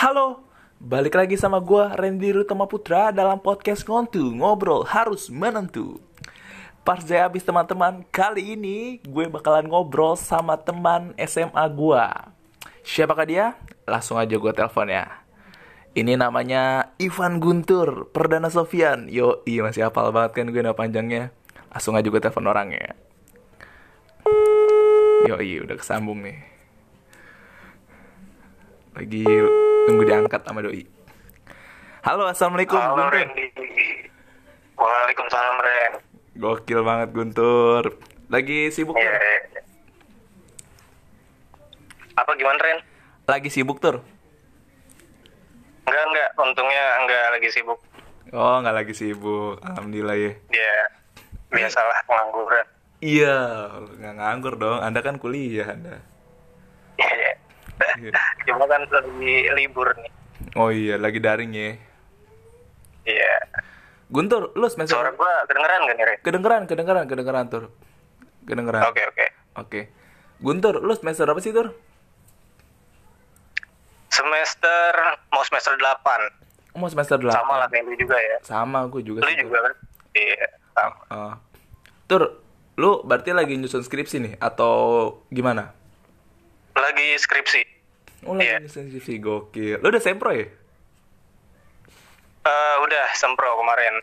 Halo, balik lagi sama gua Randy Rutama Putra dalam podcast Ngontu Ngobrol Harus Menentu. Pas saya habis teman-teman, kali ini gue bakalan ngobrol sama teman SMA gua. Siapakah dia? Langsung aja gue telepon ya. Ini namanya Ivan Guntur, Perdana Sofian. Yo, iya masih hafal banget kan gue nama panjangnya. Langsung aja gue telepon orangnya. Yo, iya udah kesambung nih. Lagi tunggu diangkat sama doi. Halo, assalamualaikum Halo Guntur. Randy. Waalaikumsalam Ren. Gokil banget Guntur. Lagi sibuk Iya. tur? iya. Apa gimana Ren? Lagi sibuk tur? Enggak enggak, untungnya enggak lagi sibuk. Oh, nggak lagi sibuk. Alhamdulillah ya. Dia biasalah pengangguran. Iya, nggak nganggur dong. Anda kan kuliah Anda. Iya. Iya. Cuma kan lagi libur nih. Oh iya, lagi daring ya. Iya. Guntur, lu semester Suara gua kedengeran gak nih kedengeran, kedengeran, kedengeran tur. Kedengeran. Oke oke. Oke. Guntur, lu semester apa sih tur? Semester mau semester 8. Mau semester 8. Sama lah kayak lu juga ya. Sama, gue juga. Lu juga kan? Iya. Sama. Oh. Tur, lu berarti lagi nyusun skripsi nih atau gimana? Lagi skripsi. Oh, lagi Iya. nyusun skripsi gokil. Lu udah sempro ya? Eh, udah sempro kemarin.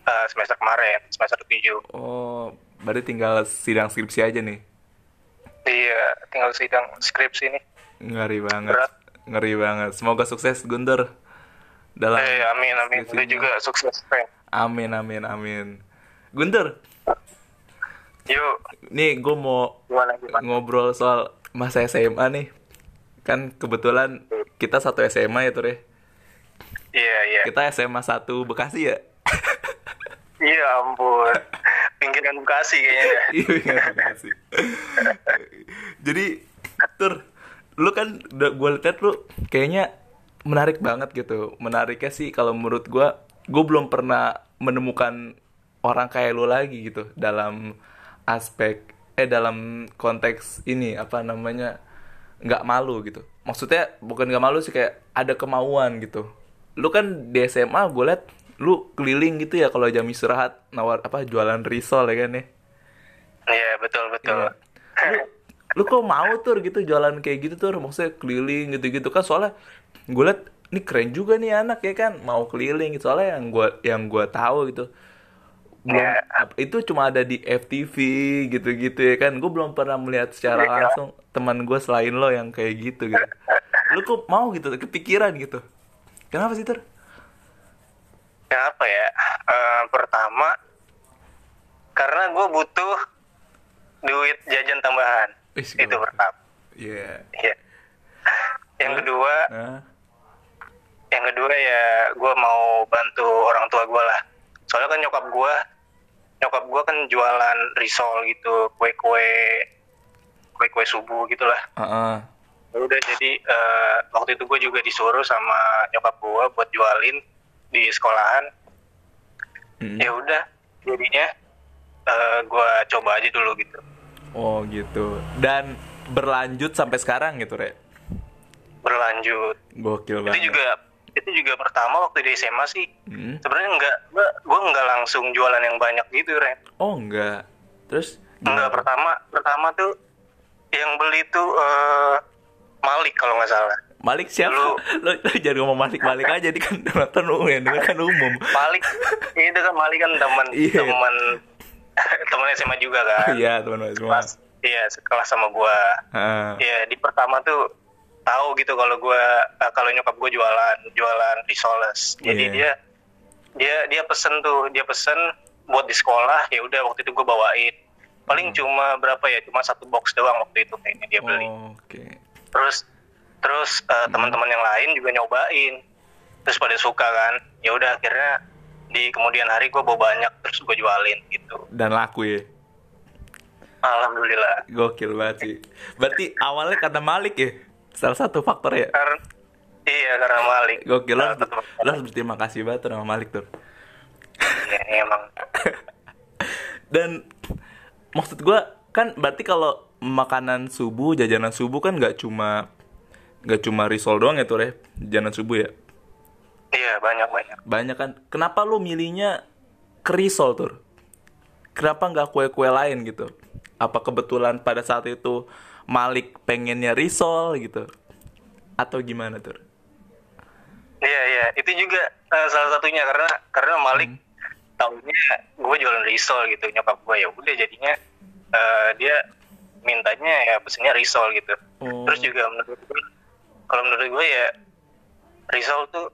Eh, semester kemarin, semester 7. Oh, berarti tinggal sidang skripsi aja nih. Iya, tinggal sidang skripsi nih. Ngeri banget. Berat. Ngeri banget. Semoga sukses Guntur. Dalam Eh, amin, amin. Lu juga sukses, Ren. Amin, amin, amin. Guntur, Yuk, nih gue mau gimana, gimana? ngobrol soal masa SMA nih. Kan kebetulan kita satu SMA ya, Tur ya. Iya, iya. Kita SMA 1 Bekasi ya. Iya ampun. Pinggiran Bekasi kayaknya ya. Iya, iya, makasih. Jadi, Tur, lu kan gue liat lu kayaknya menarik banget gitu. Menariknya sih kalau menurut gue, gue belum pernah menemukan orang kayak lu lagi gitu dalam aspek eh dalam konteks ini apa namanya nggak malu gitu. Maksudnya bukan nggak malu sih kayak ada kemauan gitu. Lu kan di SMA gue liat lu keliling gitu ya kalau jam istirahat nawar apa jualan risol ya kan ya. Iya, betul, betul. Iya. lu, lu kok mau tur gitu jualan kayak gitu tur maksudnya keliling gitu-gitu kan soalnya gue liat ini keren juga nih anak ya kan mau keliling gitu. soalnya yang gue yang gue tahu gitu belum Iya. itu cuma ada di FTV gitu-gitu ya kan gue belum pernah melihat secara Iya. langsung teman gue selain lo yang kayak gitu gitu lu kok mau gitu kepikiran gitu kenapa sih tur Kenapa ya? Eh, pertama, karena gue butuh duit jajan tambahan. Wis, Itu pertama. Iya Iya. Yang kedua, Nah, yang kedua ya gue mau bantu orang tua gue lah. Soalnya kan nyokap gue, nyokap gue kan jualan risol gitu, kue-kue, kue-kue subuh gitulah. Ya udah jadi eh, waktu itu gue juga disuruh sama nyokap gue buat jualin di sekolahan. Mm. ya udah jadinya eh, gue coba aja dulu gitu. Oh gitu. Dan berlanjut sampai sekarang gitu re? Berlanjut. Gokil banget. itu juga itu juga pertama waktu di SMA sih Hmm. sebenarnya enggak gue nggak langsung jualan yang banyak gitu Ren Oh enggak. Terus enggak pertama pertama tuh yang beli tuh eh, Malik kalau nggak salah Malik siapa? Lu- Lo, lo jangan ngomong Malik Malik aja di kan nonton umum yang denger kan umum. Malik itu kan Malik kan teman Iya. teman teman SMA juga kan Iya teman-teman semua. Kelas- iya sekelas sama gua Ah, ya di pertama tuh tahu gitu kalau gua eh, kalau nyokap gua jualan jualan risoles jadi Iya. dia dia dia pesen tuh dia pesen buat di sekolah ya udah waktu itu gua bawain paling cuma berapa ya cuma satu box doang waktu itu kayaknya dia beli oh, Oke. terus terus eh, teman-teman yang lain juga nyobain terus pada suka kan ya udah akhirnya di kemudian hari gua bawa banyak terus gua jualin gitu Dan laku ya. alhamdulillah Gokil banget sih. Berarti awalnya karena Malik ya. Salah satu faktor ya. karena iya karena Malik Gokil lo Salah harus, lo berterima kasih banget sama Malik tuh. Ya, emang Dan maksud gua kan berarti kalau makanan subuh, jajanan subuh kan nggak cuma Gak cuma risol doang ya tuh ya, jajanan subuh ya. Iya banyak banyak. Banyak kan. Kenapa lu milihnya ke risol tuh? Kenapa nggak kue-kue lain gitu? Apa kebetulan pada saat itu Malik pengennya risol gitu? Atau gimana tuh? Iya iya itu juga eh, salah satunya karena karena Malik tahunya gue jualan risol gitu nyokap gue ya udah jadinya eh, dia mintanya ya pesennya risol gitu. Oh. Terus juga menurut gue kalau menurut gue ya risol tuh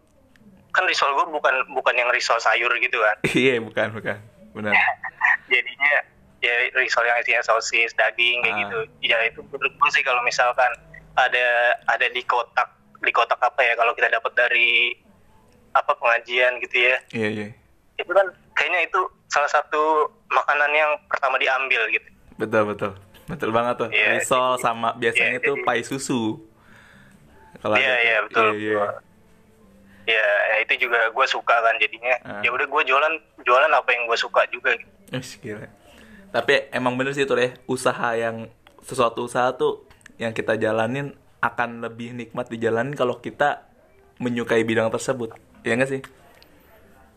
kan risol gue bukan bukan yang risol sayur gitu kan. Iya, bukan, bukan. Benar. jadinya ya risol yang isinya sosis daging kayak Ah. gitu ya itu menurut gue sih kalau misalkan ada ada di kotak di kotak apa ya kalau kita dapat dari apa pengajian gitu ya Iya, iya. itu kan kayaknya itu salah satu makanan yang pertama diambil gitu Betul, betul. Betul banget tuh. Iya, Risol jadi- sama biasanya iya, itu jadi- pai susu. Kalau iya iya betul Iya, iya. ya ya, itu juga gue suka kan jadinya Ah. ya udah gue jualan jualan apa yang gue suka juga gitu. Gila. Tapi emang bener sih tuh ya, usaha yang sesuatu usaha tuh yang kita jalanin akan lebih nikmat dijalanin kalau kita menyukai bidang tersebut. Ya nggak sih?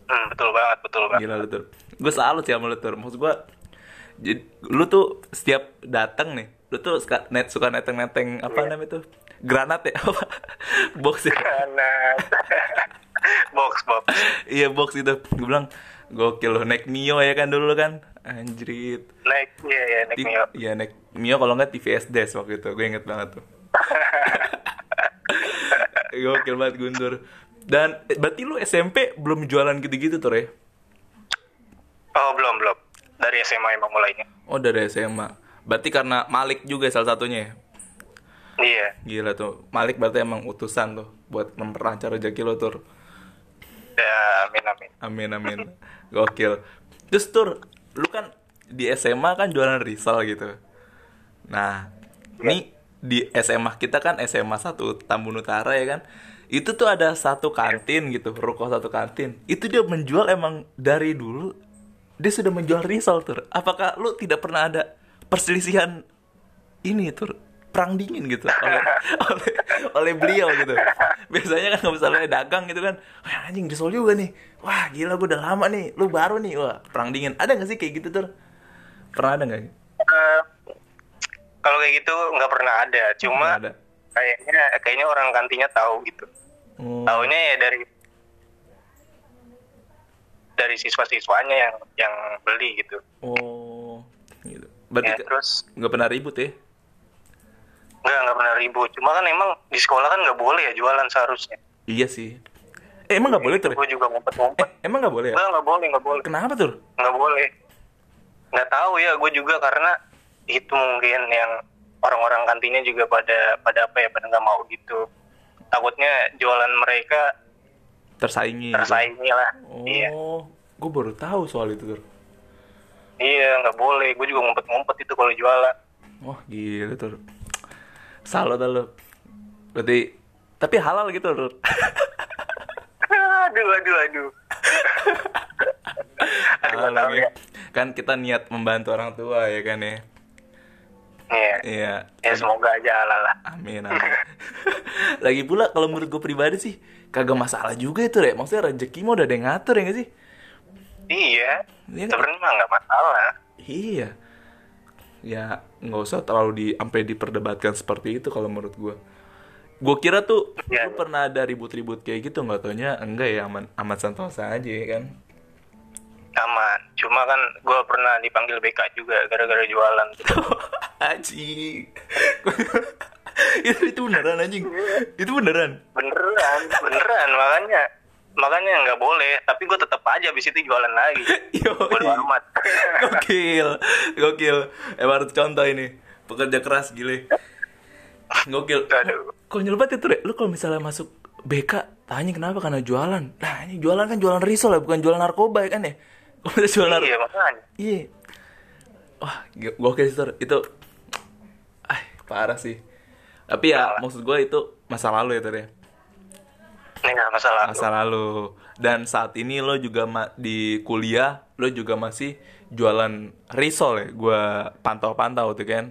hmm, betul banget betul banget Gila lu tuh. Gue selalu sih sama lu tuh. Maksud gue, jadi, lu tuh setiap datang nih, lu tuh suka, net, suka neteng-neteng apa Iya. namanya tuh? Granat ya? Apa? box ya? karena box box iya box itu. Gue bilang, gokil lu. Naik Mio ya kan dulu kan? Anjrit. naik iya iya naik Mio Iya naik Mio kalau nggak TVS Des waktu itu gue inget banget tuh Gokil banget Guntur Dan eh, berarti lu SMP belum jualan gitu-gitu tuh ya? Oh belum belum dari SMA emang mulainya. Oh dari SMA Berarti karena Malik juga salah satunya ya? Iya. Gila tuh Malik berarti emang utusan tuh Buat memperlancar rezeki lo tuh Ya amin amin. Amin amin Gokil Terus tur Lu kan di SMA kan jualan risol gitu. Nah Ini di SMA kita kan SMA 1 Tambun Utara ya kan? Itu tuh ada satu kantin gitu Ruko satu kantin. Itu dia menjual emang dari dulu Dia sudah menjual risol tur. Apakah lu tidak pernah ada perselisihan Ini tur Perang dingin gitu oleh, oleh, oleh beliau gitu Biasanya kan kalau misalnya dagang gitu kan Wah anjing risol juga nih Wah gila gue udah lama nih Lu baru nih Wah perang dingin Ada gak sih kayak gitu tur Pernah ada gak? Eh, kalau kayak gitu nggak pernah ada. Cuma Nggak ada. kayaknya kayaknya orang kantinnya tahu gitu. Oh. Taunya ya dari dari siswa-siswanya yang yang beli gitu. Oh, gitu. Berarti Ya, terus nggak pernah ribut ya? Nggak nggak pernah ribut. Cuma kan emang di sekolah kan nggak boleh ya jualan seharusnya. Iya sih. Eh, emang nggak boleh tuh? Gue juga ngumpet-ngumpet. Eh, emang nggak boleh ya? Nggak nggak boleh nggak boleh. Kenapa tuh? nggak boleh nggak tahu ya gue juga karena itu mungkin yang orang-orang kantinnya juga pada pada apa ya pada nggak mau gitu takutnya jualan mereka Tersaingi. gitu. tersaingi lah iya Oh, gue baru tahu soal itu tuh. iya nggak boleh gue juga ngumpet-ngumpet itu kalau jualan Wah, gila tuh. Salut dah lu. Berarti tapi halal gitu tuh. aduh aduh aduh tahu ya Kan kita niat membantu orang tua ya kan ya. iya Iya. ya semoga aja halal lah Amin, amin. Lagi pula kalau menurut gue pribadi sih kagak masalah juga itu ya. Maksudnya rezeki mah udah ada yang ngatur ya gak sih? iya Iya nggak? sebenarnya mah nggak masalah Iya. Ya nggak usah terlalu di sampai diperdebatkan seperti itu kalau menurut gue. Gue kira tuh Iya. lu pernah ada ribut-ribut kayak gitu nggak taunya enggak ya aman aman santosa aja ya kan. aman cuma kan gue pernah dipanggil BK juga gara-gara jualan Anjing. itu itu beneran anjing. Itu beneran. beneran beneran makanya makanya nggak boleh tapi gue tetap aja abis itu jualan lagi bodo amat Gokil, gokil. Emang harus contoh ini. Pekerja keras gile. Gokil. Konyol banget itu, Rek. Lu kalau misalnya masuk BK, tanya kenapa karena jualan. Nah, ini jualan kan jualan risol ya, bukan jualan narkoba ya kan ya? Kalau jualan iya makanya Iya. Wah, go- gokil sih. Itu ah, parah sih. Tapi ya, maksud gue itu masa lalu ya, Tur ya. ini nggak masalah Masa lalu. Dan saat ini lo juga ma- di kuliah, lo juga masih jualan risol ya. Gue pantau-pantau tuh kan.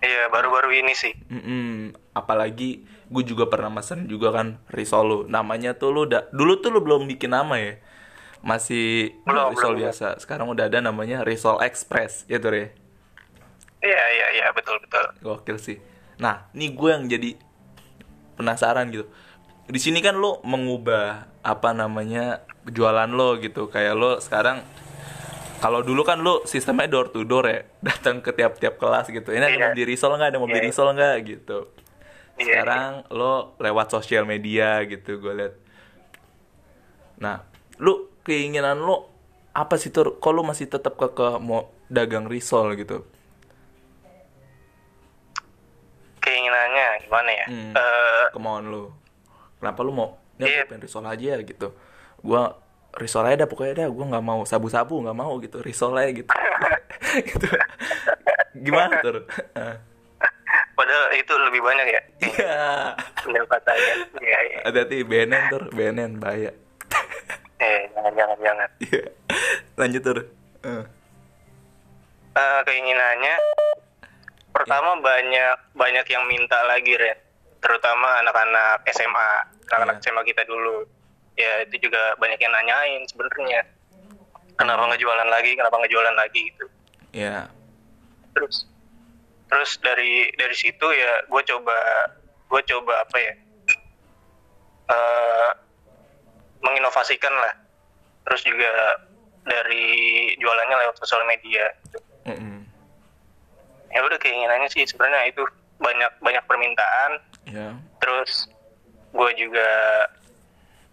Iya, baru-baru ini sih. Mm-mm. Apalagi gue juga pernah mesen juga kan risol lu. Namanya tuh lu udah dulu tuh lu belum bikin nama ya. Masih Belum, risol belum. biasa. Sekarang udah ada namanya risol express ya tuh ya. Iya, iya, iya, betul, betul. Gokil sih. Nah, ini gue yang jadi penasaran gitu. Di sini kan lo mengubah apa namanya jualan lo gitu. Kayak lo sekarang kalau dulu kan lo sistemnya door to door ya, datang ke tiap-tiap kelas gitu. Ini ada Iya. mau beli risol nggak? Ada mau beli Iya. risol nggak gitu. Iya, Sekarang lo lewat sosial media gitu gue liat. Nah, lu keinginan lo apa sih tuh? Kok lo masih tetap ke mau dagang risol gitu? Keinginannya gimana ya? Hmm. Eh, kemauan lu kenapa lu mau ya gue pengen risol aja gitu. Gua risol aja dah pokoknya dah gua nggak mau sabu-sabu nggak mau gitu risol aja gitu. Gitu. Gimana tuh Ah. padahal itu lebih banyak ya. Iya. Pendapatannya. Iya, iya. hati-hati BNN tuh BNN bahaya. Eh, jangan, jangan, jangan. iya. Lanjut tuh. Eh, keinginannya pertama banyak banyak yang minta lagi Ren terutama anak-anak SMA anak-anak Iya. SMA kita dulu ya itu juga banyak yang nanyain sebenarnya kenapa nggak jualan lagi kenapa nggak jualan lagi gitu ya terus terus dari dari situ ya gue coba gue coba apa ya eh menginovasikan lah terus juga dari jualannya lewat sosial media gitu. Mm-mm. ya udah keinginannya sih sebenarnya itu banyak banyak permintaan ya. Terus gue juga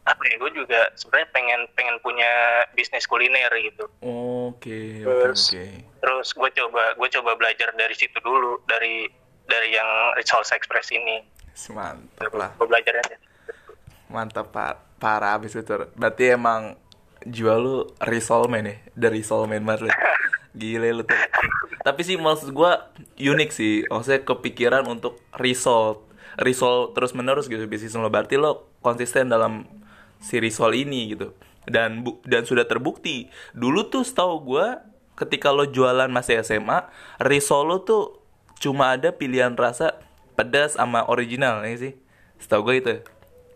apa ya gue juga sebenarnya pengen pengen punya bisnis kuliner gitu. Oke oke Terus- oke. Terus gue coba gue coba belajar dari situ dulu dari dari yang Resource Express ini. Mantap lah. Gue belajarnya mantap pak. Parah abis itu. Berarti emang jual lu risol man ya dari risol man banget lu. Gile lu tuh. Tapi sih maksud gua unik sih. Maksudnya kepikiran untuk risol risol terus menerus gitu bisnis lo. Berarti lo konsisten dalam si risol ini gitu. Dan bu dan sudah terbukti. Dulu tuh setahu gua ketika lo jualan masih SMA risol lo tuh cuma ada pilihan rasa pedas sama original ya sih? Setahu gue itu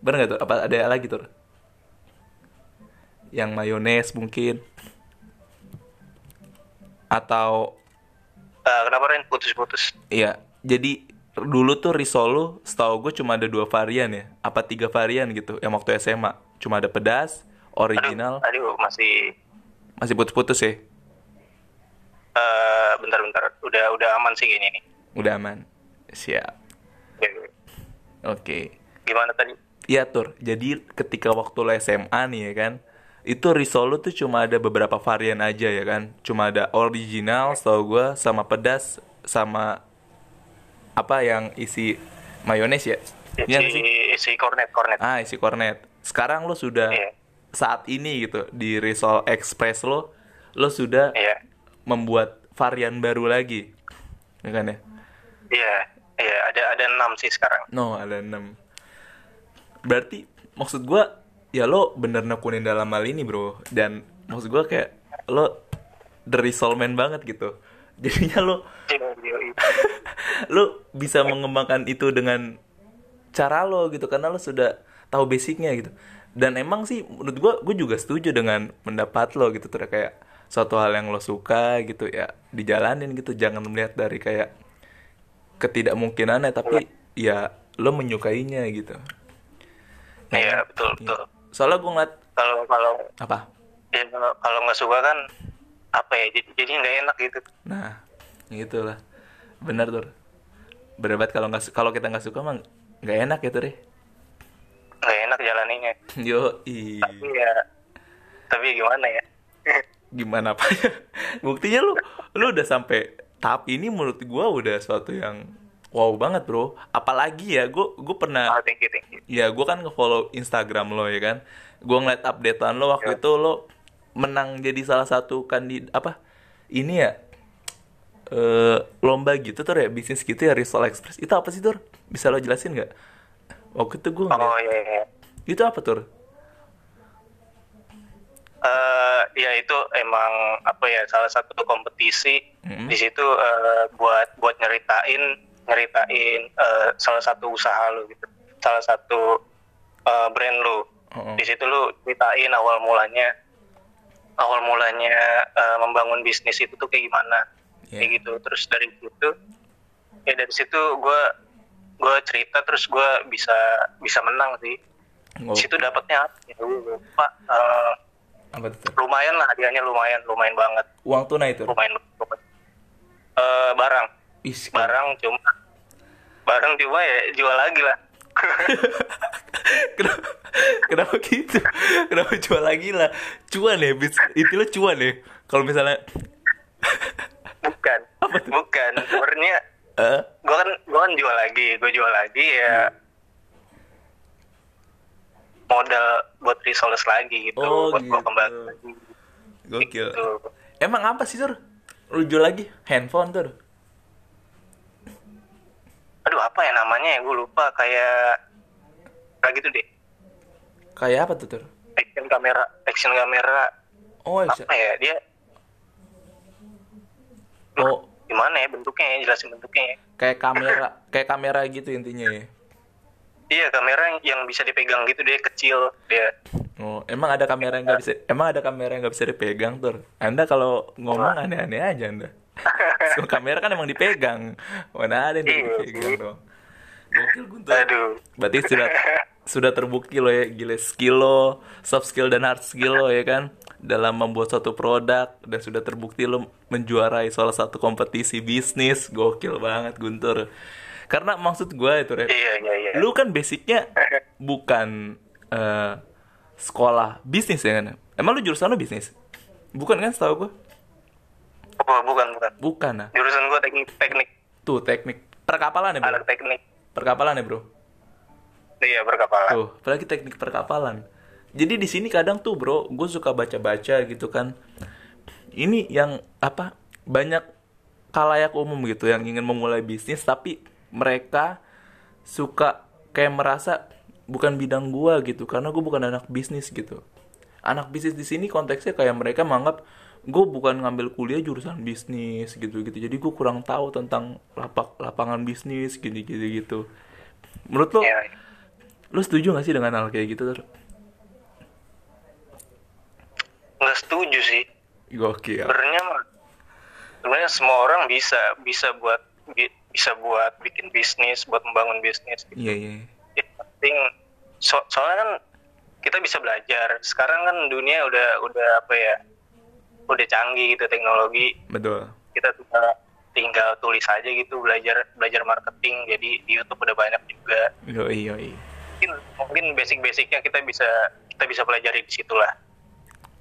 bener gak tuh? Apa ada lagi tuh yang mayones mungkin. Atau Eh, kenapa Ren putus-putus. Iya, jadi dulu tuh risol lu setahu gue cuma ada dua varian ya, apa tiga varian gitu, yang waktu SMA cuma ada pedas, original, aduh, aduh masih masih putus-putus ya, eh bentar-bentar udah udah aman sih kayaknya nih udah aman, siap, Oke, oke, gimana tadi? Iya tur, jadi ketika waktu lo SMA nih ya kan, itu risol lu tuh cuma ada beberapa varian aja ya kan, cuma ada original setahu gue sama pedas sama apa yang isi mayones ya, Iya isi sih? isi cornet cornet Ah, isi kornet. Sekarang lo sudah Iya. saat ini gitu di Risol Express lo, lo sudah iya membuat varian baru lagi. Ya kan ya? iya iya ada ada enam sih sekarang No, ada 6. Berarti maksud gua ya lo bener nekunin dalam hal ini, Bro. Dan maksud gua kayak lo the man banget gitu. Jadinya lo iya, iya. lu bisa mengembangkan itu dengan cara lo gitu karena lo sudah tahu basicnya gitu. Dan emang sih menurut gua gue juga setuju dengan pendapat lo gitu tuh kayak suatu hal yang lo suka gitu ya dijalanin gitu. Jangan melihat dari kayak ketidakmungkinannya tapi ya lo menyukainya gitu. Iya, betul betul. Soalnya gue ngeliat kalau kalau apa? Ya, kalau nggak suka kan apa ya jadi jadi nggak enak gitu. Nah gitulah. Benar tuh berdebat kalau nggak kalau kita nggak suka mah nggak enak ya tuh deh. Nggak enak jalaninya yo i tapi ya tapi gimana ya? Gimana pak buktinya lu lu udah sampai tahap ini menurut gua udah suatu yang wow banget bro. Apalagi ya gua gua pernah oh, thank you thank you. ya gua kan ngefollow Instagram lo ya kan? Gua ngeliat updatean lo waktu Ya. itu lo menang jadi salah satu kandid apa? Ini ya eh lomba gitu tuh ya bisnis gitu ya Risol Express. Itu apa sih tur bisa lo jelasin nggak? Waktu itu gua ngeliat oh iya, iya. itu apa tur eh ya itu emang apa ya salah satu kompetisi Mm-mm. di situ eh, buat buat nyeritain nyeritain eh, salah satu usaha lu gitu. Salah satu eh, brand Oh, oh. di situ lu ceritain awal mulanya awal mulanya eh, membangun bisnis itu tuh kayak gimana Iya. kayak gitu terus dari situ ya dari situ gue gue cerita terus gue bisa bisa menang sih Oh, situ dapatnya apa ya gue lupa Eh, apa tuh? lumayan lah hadiahnya lumayan lumayan banget Uang tunai itu. lumayan lumayan. Eh, barang Ih, barang cuma barang cuma ya jual lagi lah kenapa, kenapa gitu? Kenapa jual lagi lah? Cuan ya, bis, itu lo cuan ya. Kalau misalnya, bukan bukan sebenarnya eh, gue kan gue kan jual lagi gue jual lagi ya modal buat resource lagi gitu Oh, buat gue gitu. kembali lagi gokil. gitu. Emang apa sih tur? Lu jual lagi handphone tur? aduh apa ya namanya ya gue lupa kayak kayak gitu deh Kayak apa tuh tur? action kamera action kamera Oh, action. apa ya dia oh, gimana ya bentuknya ya jelasin bentuknya ya kayak kamera, kayak kamera gitu intinya ya. iya kamera yang bisa dipegang gitu dia kecil dia Oh, emang ada kamera yang nggak bisa, emang ada kamera yang nggak bisa dipegang tur? Anda kalau ngomong aneh-aneh aja anda. Semua kamera kan emang dipegang, mana ada yang Iya, dipegang dong. Gokil Guntur. aduh Berarti sudah sudah terbukti lo ya gila skill lo, soft skill dan hard skill lo ya kan dalam membuat suatu produk dan sudah terbukti lo menjuarai salah satu kompetisi bisnis. Gokil banget Guntur. Karena maksud gue itu Re, iya iya iya lu kan basicnya bukan eh, sekolah bisnis ya kan? Emang lu jurusan lu bisnis? Bukan kan setahu gue? oh, bukan bukan Bukan nah. jurusan gue teknik teknik Tuh teknik perkapalan ya bro? anak teknik Perkapalan ya bro? Iya berkapalan Tuh, apalagi teknik perkapalan. Jadi di sini kadang tuh bro, gue suka baca-baca gitu kan. Ini yang apa? Banyak kalayak umum gitu yang ingin memulai bisnis tapi mereka suka kayak merasa bukan bidang gua gitu karena gue bukan anak bisnis gitu. Anak bisnis di sini konteksnya kayak mereka menganggap gue bukan ngambil kuliah jurusan bisnis gitu gitu. Jadi gue kurang tahu tentang lapak lapangan bisnis gitu gitu gitu. Menurut lo Iya, iya. Lu setuju gak sih dengan hal kayak gitu, Tur? nggak setuju sih Gokil. sebenarnya sebenarnya semua orang bisa bisa buat bi- bisa buat bikin bisnis buat membangun bisnis Iya, iya. yang penting so- soalnya kan kita bisa belajar sekarang kan dunia udah udah apa ya udah canggih gitu teknologi Betul. kita tinggal tinggal tulis aja gitu belajar belajar marketing jadi di YouTube udah banyak juga Yoi, yoi. Mungkin mungkin basic-basicnya kita bisa kita bisa pelajari di situ lah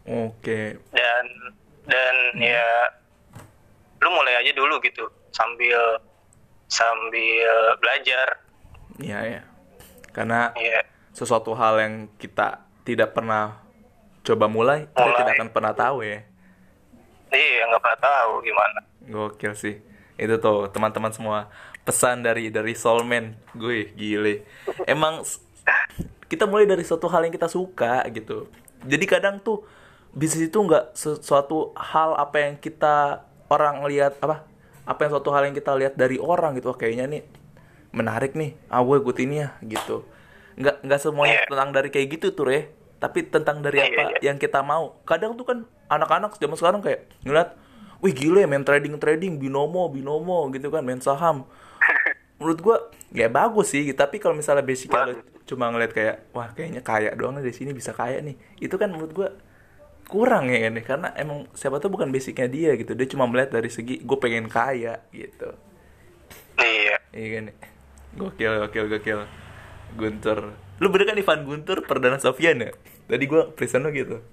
Oke. dan dan ya lu mulai aja dulu gitu sambil sambil belajar Iya, ya. Karena ya sesuatu hal yang kita tidak pernah coba mulai, kita Mulai. tidak akan pernah tahu ya. iya nggak pernah tahu gimana Gokil sih. Itu tuh teman-teman semua pesan dari dari Soulman gue gile. Emang kita mulai dari suatu hal yang kita suka gitu. Jadi kadang tuh bisnis itu nggak sesuatu hal apa yang kita orang lihat apa apa yang suatu hal yang kita lihat dari orang gitu Wah, kayaknya nih menarik nih ah gue ikut ini ya gitu nggak nggak semuanya Iya. tentang dari kayak gitu tuh ya tapi tentang dari Iya, apa iya. yang kita mau kadang tuh kan anak-anak zaman sekarang kayak ngeliat wih gile main trading trading binomo binomo gitu kan main saham menurut gua ya bagus sih tapi kalau misalnya basicnya lo cuma ngeliat kayak wah kayaknya kaya doang di sini bisa kaya nih. Itu kan menurut gua kurang ya kan? Karena emang siapa tuh bukan basicnya dia gitu. Dia cuma melihat dari segi gue pengen kaya gitu. Iya. Iya kan? Gokil gokil gokil. Guntur. Lu bener kan Ivan Guntur perdana Sofian ya? Tadi gua present lo gitu.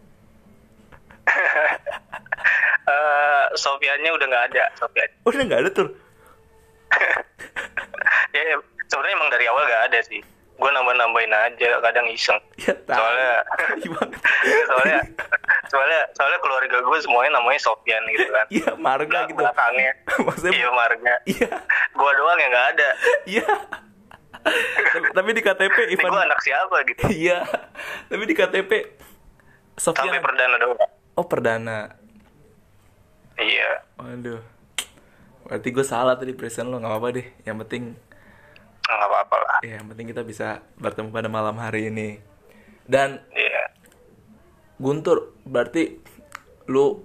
Eh, Sofiannya udah nggak ada Sofian. Oh udah nggak ada tuh ya ya, sebenarnya emang dari awal nggak ada sih. Gue nambah nambahin aja kadang iseng. Ya tahu. Soalnya Gimana? soalnya soalnya soalnya keluarga gue semuanya namanya Sofian gitu kan. Iya marga gitu. belakangnya. Maksudnya iya marga. Iya. Gue doang yang nggak ada. Iya. Tapi di KTP Ivan gue anak siapa gitu? Iya. Tapi di KTP Sofian. sampai perdana doang. Oh, perdana. iya. Waduh. Berarti gue salah tadi present lo nggak apa-apa deh. Yang penting nggak apa-apa lah ya yang penting kita bisa bertemu pada malam hari ini. Dan iya Guntur, berarti lu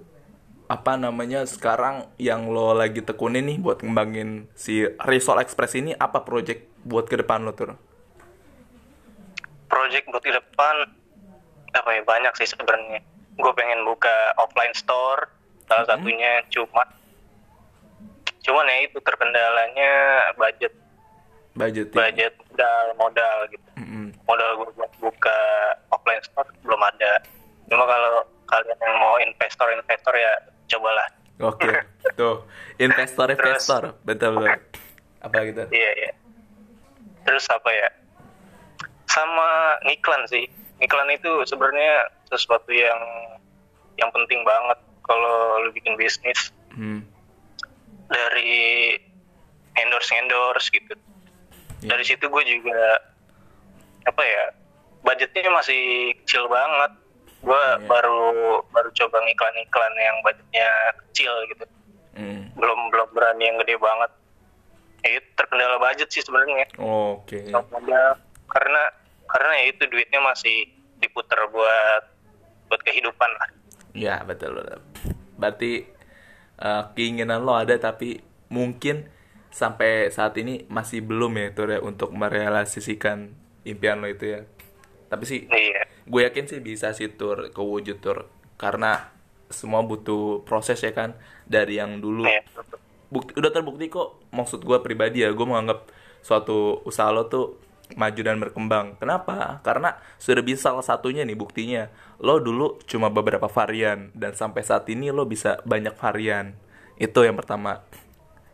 apa namanya sekarang yang lo lagi tekunin nih buat ngembangin si Risol Express ini apa project buat ke depan lo tuh? project buat ke depan apa ya banyak sih sebenarnya gue pengen buka offline store salah satunya cuma cuman ya itu terkendalanya budget Budget. ya? budget modal modal gitu Mm-mm. modal gue buat buka offline store belum ada cuma kalau kalian yang mau investor investor ya cobalah Oke, tuh investor investor, betul betul. Apa gitu? iya iya terus apa ya sama ngiklan sih ngiklan itu sebenarnya sesuatu yang yang penting banget kalau lu bikin bisnis Hmm. Dari endorse endorse gitu Ya. dari situ gue juga apa ya budgetnya masih kecil banget gue Iya. baru baru coba ngiklan-iklan yang budgetnya kecil gitu Hmm. belum belum berani yang gede banget ya itu terkendala budget sih sebenarnya Oke. Sama modal. karena karena ya itu duitnya masih diputar buat buat kehidupan lah Ya betul betul. Berarti eh, keinginan lo ada tapi mungkin sampai saat ini masih belum ya Tur ya untuk merealisasikan impian lo itu ya. Tapi sih iya. gue yakin sih bisa sih tur kewujud tur. Karena semua butuh proses ya kan dari yang dulu. Iya bukti, udah terbukti kok maksud gue pribadi ya gue menganggap suatu usaha lo tuh maju dan berkembang. Kenapa? Karena sudah bisa salah satunya nih buktinya. Lo dulu cuma beberapa varian dan sampai saat ini lo bisa banyak varian. Itu yang pertama.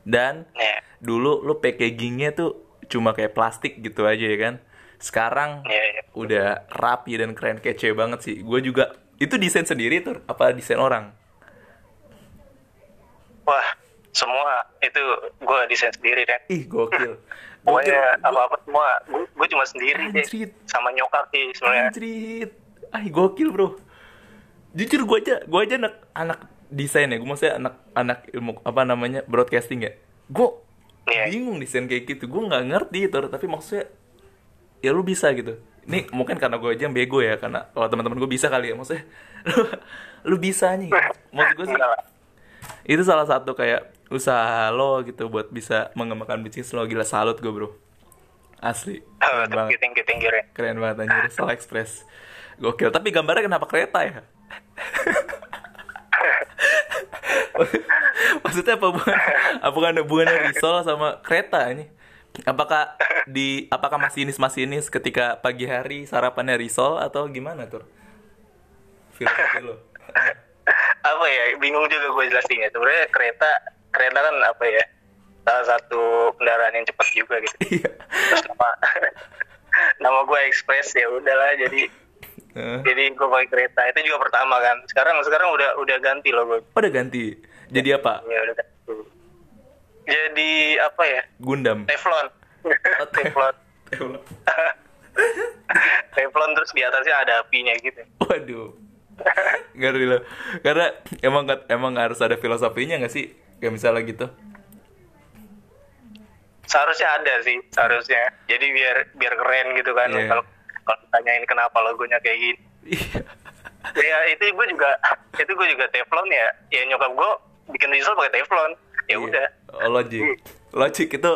Dan iya dulu lo packagingnya tuh cuma kayak plastik gitu aja ya kan? Sekarang iya iya udah rapi dan keren kece banget sih. Gue juga itu desain sendiri tuh apa desain orang? Wah semua itu gue desain sendiri kan ih gokil pokoknya apa apa semua gue, cuma sendiri deh Anjrit. sama nyokap sih sebenarnya Anjrit. Ah, gokil, Bro. Jujur gue aja, gue aja anak anak desain ya. Gue maksudnya anak anak ilmu apa namanya? broadcasting ya. Gue Iya. bingung desain kayak gitu. Gue nggak ngerti itu, tapi maksudnya ya lu bisa gitu. Ini mungkin karena gue aja yang bego ya, karena kalau teman-teman gue bisa kali ya. Maksudnya lu, lu bisa nih. Maksud gue sih lah. itu salah satu kayak usaha lo gitu buat bisa mengembangkan bisnis lo. Gila salut gue bro. Asli. Oh, keren banget. tinggi tinggi Ren. keren banget anjir. Sol Express. Gokil. Tapi gambarnya kenapa kereta ya? Maksudnya apa hubungan apa ada hubungannya Risol sama kereta ini? Apakah di apakah masinis masinis ketika pagi hari sarapannya Risol atau gimana tuh filosofi lo. Apa ya? Bingung juga gue jelasinnya. Sebenarnya kereta kereta kan apa ya salah satu kendaraan yang cepat juga gitu. Iya. Terus nama nama gue Express ya udahlah jadi Eh, jadi gue pakai kereta. Itu juga pertama kan. Sekarang sekarang udah udah ganti loh gue oh, udah ganti? Jadi apa? Ya udah ganti. Jadi apa ya? Gundam. Teflon. Teflon. Teflon. Terus di atasnya ada apinya gitu. Waduh. Ngeri loh. Karena emang emang harus ada filosofinya nggak sih? Kayak misalnya gitu. seharusnya ada sih seharusnya jadi biar biar keren gitu kan Iya. kalau kalau ditanyain kenapa logonya kayak gini Iya. ya itu gue juga itu gue juga teflon ya ya nyokap gue bikin diesel pakai teflon ya udah Oh, logik. Logik itu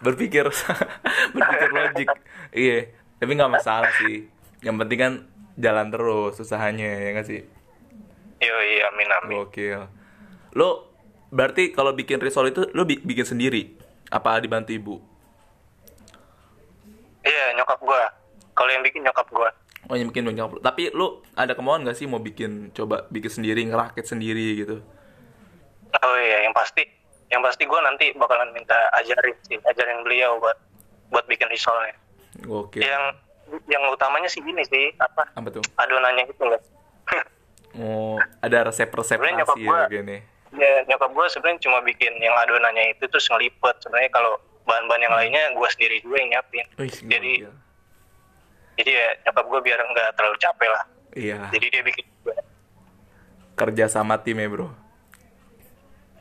berpikir berpikir logik. Iya. Tapi nggak masalah sih. Yang penting kan jalan terus usahanya ya nggak sih? yo iya amin amin Gokil. Lo berarti kalau bikin risol itu lo bi- bikin sendiri? Apa dibantu ibu? iya nyokap gue kalau yang bikin nyokap gue Oh yang bikin banyak. Tapi lo ada kemauan gak sih mau bikin coba bikin sendiri ngerakit sendiri gitu? oh iya yang pasti yang pasti gue nanti bakalan minta ajarin sih ajarin beliau buat buat bikin risolnya Gokil. yang yang utamanya sih gini sih apa Apa tuh? adonannya gitu loh Oh, ada resep-resep nyokap rahasia gua- gini. Ya nyokap gue sebenarnya cuma bikin yang adonannya itu terus ngelipet. Sebenarnya kalau bahan-bahan yang lainnya gue sendiri juga yang nyiapin. Wih, jadi gokil. jadi ya nyokap gue biar nggak terlalu capek lah. Iya. jadi dia bikin juga. Kerja sama tim ya bro?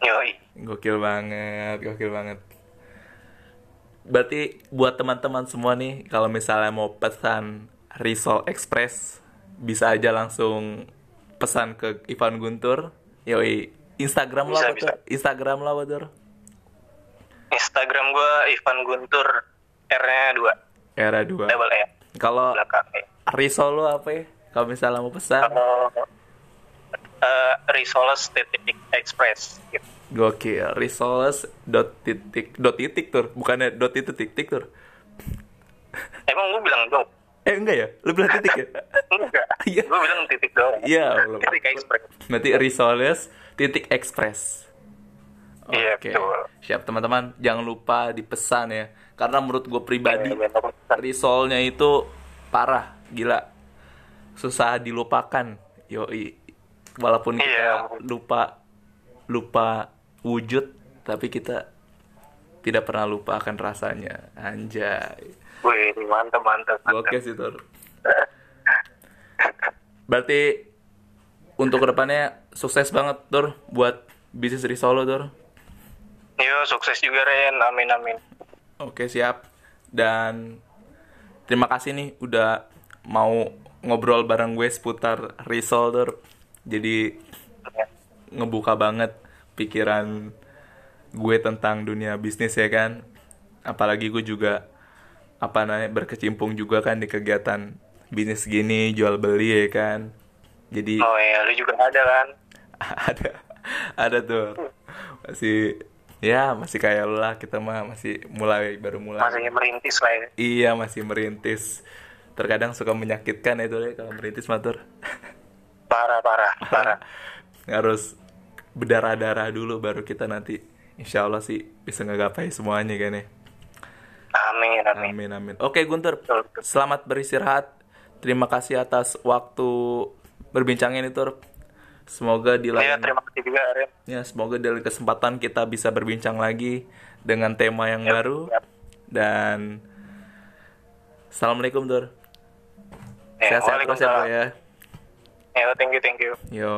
Yoi. gokil banget gokil banget. Berarti buat teman-teman semua nih kalau misalnya mau pesan Risol Express bisa aja langsung pesan ke Ivan Guntur. Yoi Instagram Bisa, bisa. tuh Instagram apa tuh Instagram gue Ivan Guntur R-nya 2 era 2 double E kalau. Risol lo apa ya kalau misalnya mau pesan Kalau uh, Risoles titik express gitu. Gokil, Risoles dot titik dot titik tur, bukannya dot titik titik tur. Emang gue bilang dong? Eh enggak ya, lu bilang titik ya? Enggak. Iya. Gue bilang titik doang. Iya. Titik express. Berarti Risoles titik express. Iya, Oke, betul. siap teman-teman, jangan lupa dipesan ya, karena menurut gue pribadi Iya, benar. Risolnya itu parah, gila, susah dilupakan, yoi. Walaupun kita Iya. lupa lupa wujud, tapi kita tidak pernah lupa akan rasanya, anjay. Wih, mantap, mantap, mantap. Oke sih Tur. Berarti untuk ke depannya sukses banget Tur buat bisnis Risolo Tur. Yo, sukses juga Ren. Amin, amin. Oke siap. Dan terima kasih nih udah mau ngobrol bareng gue seputar Risol. Jadi Ya. ngebuka banget pikiran gue tentang dunia bisnis ya kan. Apalagi gue juga apa namanya berkecimpung juga kan di kegiatan bisnis gini jual beli ya kan. Jadi Oh iya, lu juga ada kan? ada ada tuh. Masih ya masih kayak lu lah. Kita mah masih mulai baru mulai. Masih merintis lah ya. iya masih merintis. Terkadang suka menyakitkan itu deh kalau merintis matur Parah, parah, parah. harus berdarah-darah dulu baru kita nanti insya Allah sih bisa ngegapai semuanya kan ya. Amin, amin. amin amin. Oke Guntur. Selamat beristirahat. Terima kasih atas waktu berbincang ini Tur semoga di Iya, lain terima kasih juga Ren. Ya, semoga dari kesempatan kita bisa berbincang lagi dengan tema yang Yap, baru. yap. Dan Assalamualaikum, Dur. Ya, Sehat-sehat terus ya, ya. Ya, thank you, thank you. Yo.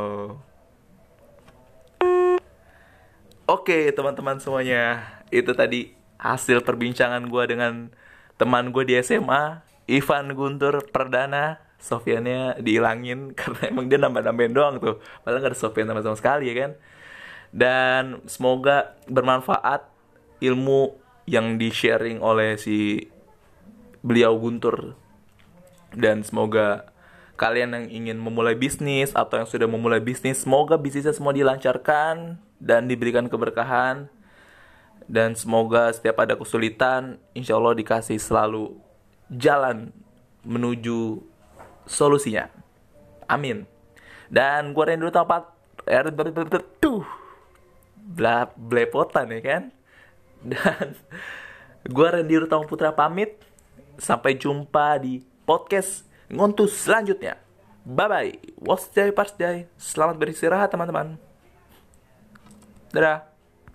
Oke, teman-teman semuanya. Itu tadi hasil perbincangan gua dengan teman gue di SMA, Ivan Guntur Perdana. Sofiannya dihilangin karena emang dia nambah-nambahin doang tuh. Padahal gak ada Sofian sama sama sekali ya kan. Dan semoga bermanfaat ilmu yang di-sharing oleh si beliau Guntur dan semoga kalian yang ingin memulai bisnis atau yang sudah memulai bisnis semoga bisnisnya semua dilancarkan dan diberikan keberkahan dan semoga setiap ada kesulitan insya Allah dikasih selalu jalan menuju solusinya. Amin. Dan gue Randy Tampak tuh. Bla blepotan ya kan? Dan gue Randy Utama Putra pamit. Sampai jumpa di podcast ngontus selanjutnya. Bye bye wasday pasday selamat beristirahat teman-teman. Dadah